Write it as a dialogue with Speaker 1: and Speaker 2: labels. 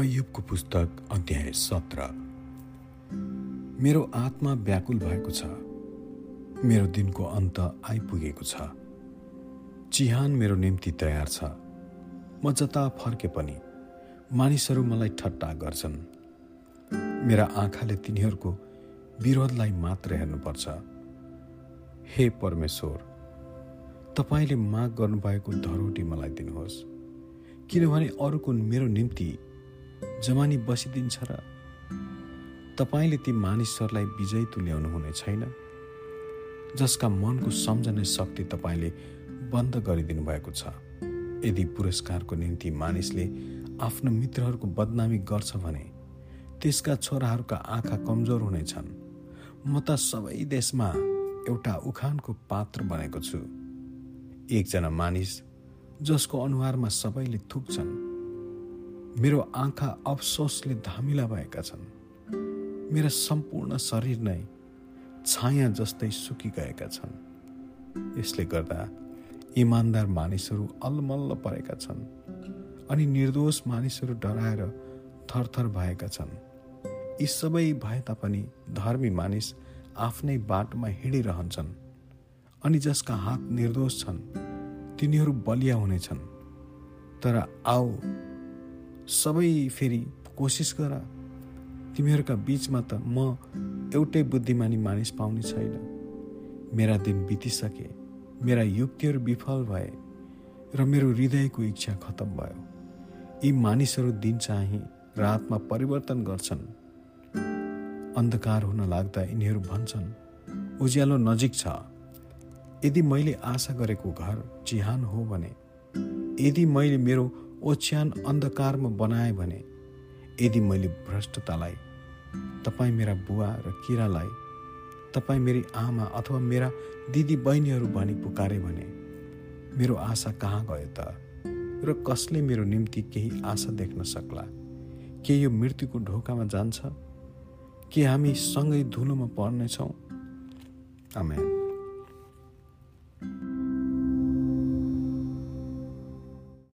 Speaker 1: अयुबको पुस्तक अध्याय सत्र। मेरो आत्मा व्याकुल भएको छ। मेरो दिनको अन्त आइपुगेको छ। चिहान मेरो निम्ति तयार छ। म जता फर्के पनि मानिसहरू मलाई ठट्टा गर्छन्। मेरा आँखाले तिनीहरूको विरोधलाई मात्र हेर्नुपर्छ। हे परमेश्वर तपाईँले माग गर्नुभएको धरोटी मलाई दिनुहोस्। किनभने अरूको मेरो निम्ति जमानी बसिदिन्छ र तपाईँले ती मानिसहरूलाई विजय तुल्याउनु हुने छैन जसका मनको सम्झने शक्ति तपाईँले बन्द गरिदिनु भएको छ। यदि पुरस्कारको निम्ति मानिसले आफ्नो मित्रहरूको बदनामी गर्छ भने त्यसका छोराहरूका आँखा कमजोर हुनेछन्। म त सबै देशमा एउटा उखानको पात्र बनेको छु। एकजना मानिस जसको अनुहारमा सबैले थुक्छन्। मेरो आँखा अफसोसले धामिला भएका छन्। मेरा सम्पूर्ण शरीर नै छाया जस्तै सुकिगएका छन्। यसले गर्दा इमान्दार मानिसहरू अलमल्ल परेका छन् अनि निर्दोष मानिसहरू डराएर थरथर भएका छन्। यी सबै भए तापनि धर्मी मानिस आफ्नै बाटोमा हिँडिरहन्छन् अनि जसका हात निर्दोष छन् तिनीहरू बलिया हुनेछन्। तर आऊ सबै फेरि कोसिस गर। तिमीहरूका बिचमा त म एउटै बुद्धिमानी मानिस पाउने छैन। मेरा दिन बितिसके मेरा युक्तिहरू विफल भए र मेरो हृदयको इच्छा खतम भयो। यी मानिसहरू दिन चाहिँ रातमा परिवर्तन गर्छन्। अन्धकार हुन लाग्दा यिनीहरू भन्छन् उज्यालो नजिक छ। यदि मैले आशा गरेको घर चिहान हो भने यदि मैले मेरो ओछ्यान अन्धकारमा बनाएँ भने यदि मैले भ्रष्टतालाई तपाईँ मेरा बुवा र किरालाई तपाईँ मेरी आमा अथवा मेरा दिदी बहिनीहरू भनी पुकारे भने मेरो आशा कहाँ गयो त? र कसले मेरो निम्ति केही आशा देख्न सक्ला? के यो मृत्युको ढोकामा जान्छ? के हामी सँगै धुलोमा पर्नेछौँ आमेन।